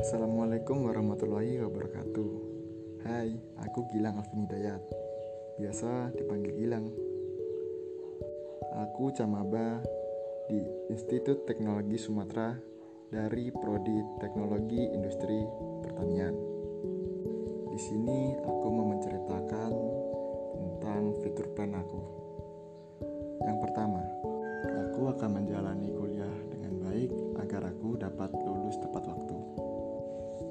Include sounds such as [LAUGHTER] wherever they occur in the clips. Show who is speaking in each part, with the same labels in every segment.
Speaker 1: Assalamualaikum warahmatullahi wabarakatuh Hai, aku Gilang Alvin Hidayat Biasa dipanggil Gilang Aku camaba di Institut Teknologi Sumatera dari Prodi Teknologi Industri Pertanian. Di sini aku mau menceritakan tentang fitur plan aku. Yang pertama, aku akan menjalani kuliah dengan baik agar aku dapat lulus tepat.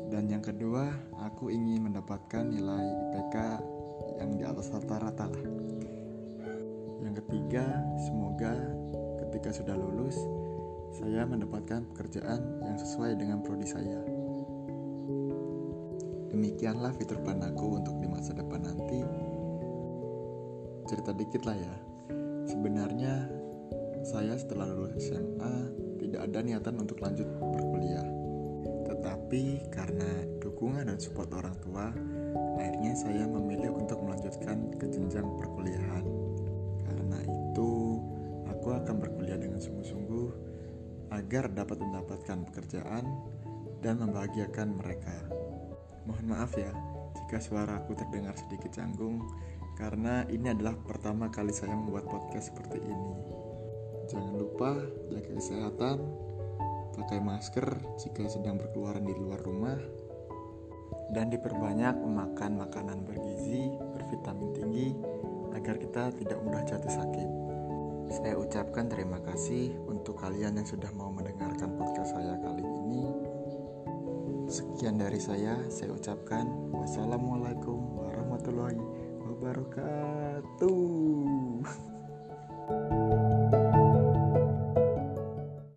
Speaker 1: Dan yang kedua, aku ingin mendapatkan nilai IPK yang di atas rata-rata lah. Yang ketiga, semoga ketika sudah lulus, saya mendapatkan pekerjaan yang sesuai dengan prodi saya. Demikianlah fitur plan aku untuk di masa depan nanti. Cerita dikit lah ya. Sebenarnya saya setelah lulus SMA tidak ada niatan untuk lanjut berkuliah. Tetapi karena dukungan dan support orang tua, akhirnya saya memilih untuk melanjutkan ke jenjang perkuliahan. Karena itu, aku akan berkuliah dengan sungguh-sungguh agar dapat mendapatkan pekerjaan dan membahagiakan mereka. Mohon maaf ya jika suara aku terdengar sedikit canggung karena ini adalah pertama kali saya membuat podcast seperti ini. Jangan lupa jaga kesehatan, pakai masker jika sedang berkeluaran di luar rumah, dan diperbanyak memakan makanan bergizi, bervitamin tinggi, agar kita tidak mudah jatuh sakit. Saya ucapkan terima kasih untuk kalian yang sudah mau mendengarkan podcast saya kali ini. Sekian dari saya, saya ucapkan wassalamualaikum warahmatullahi wabarakatuh. [LAUGHS]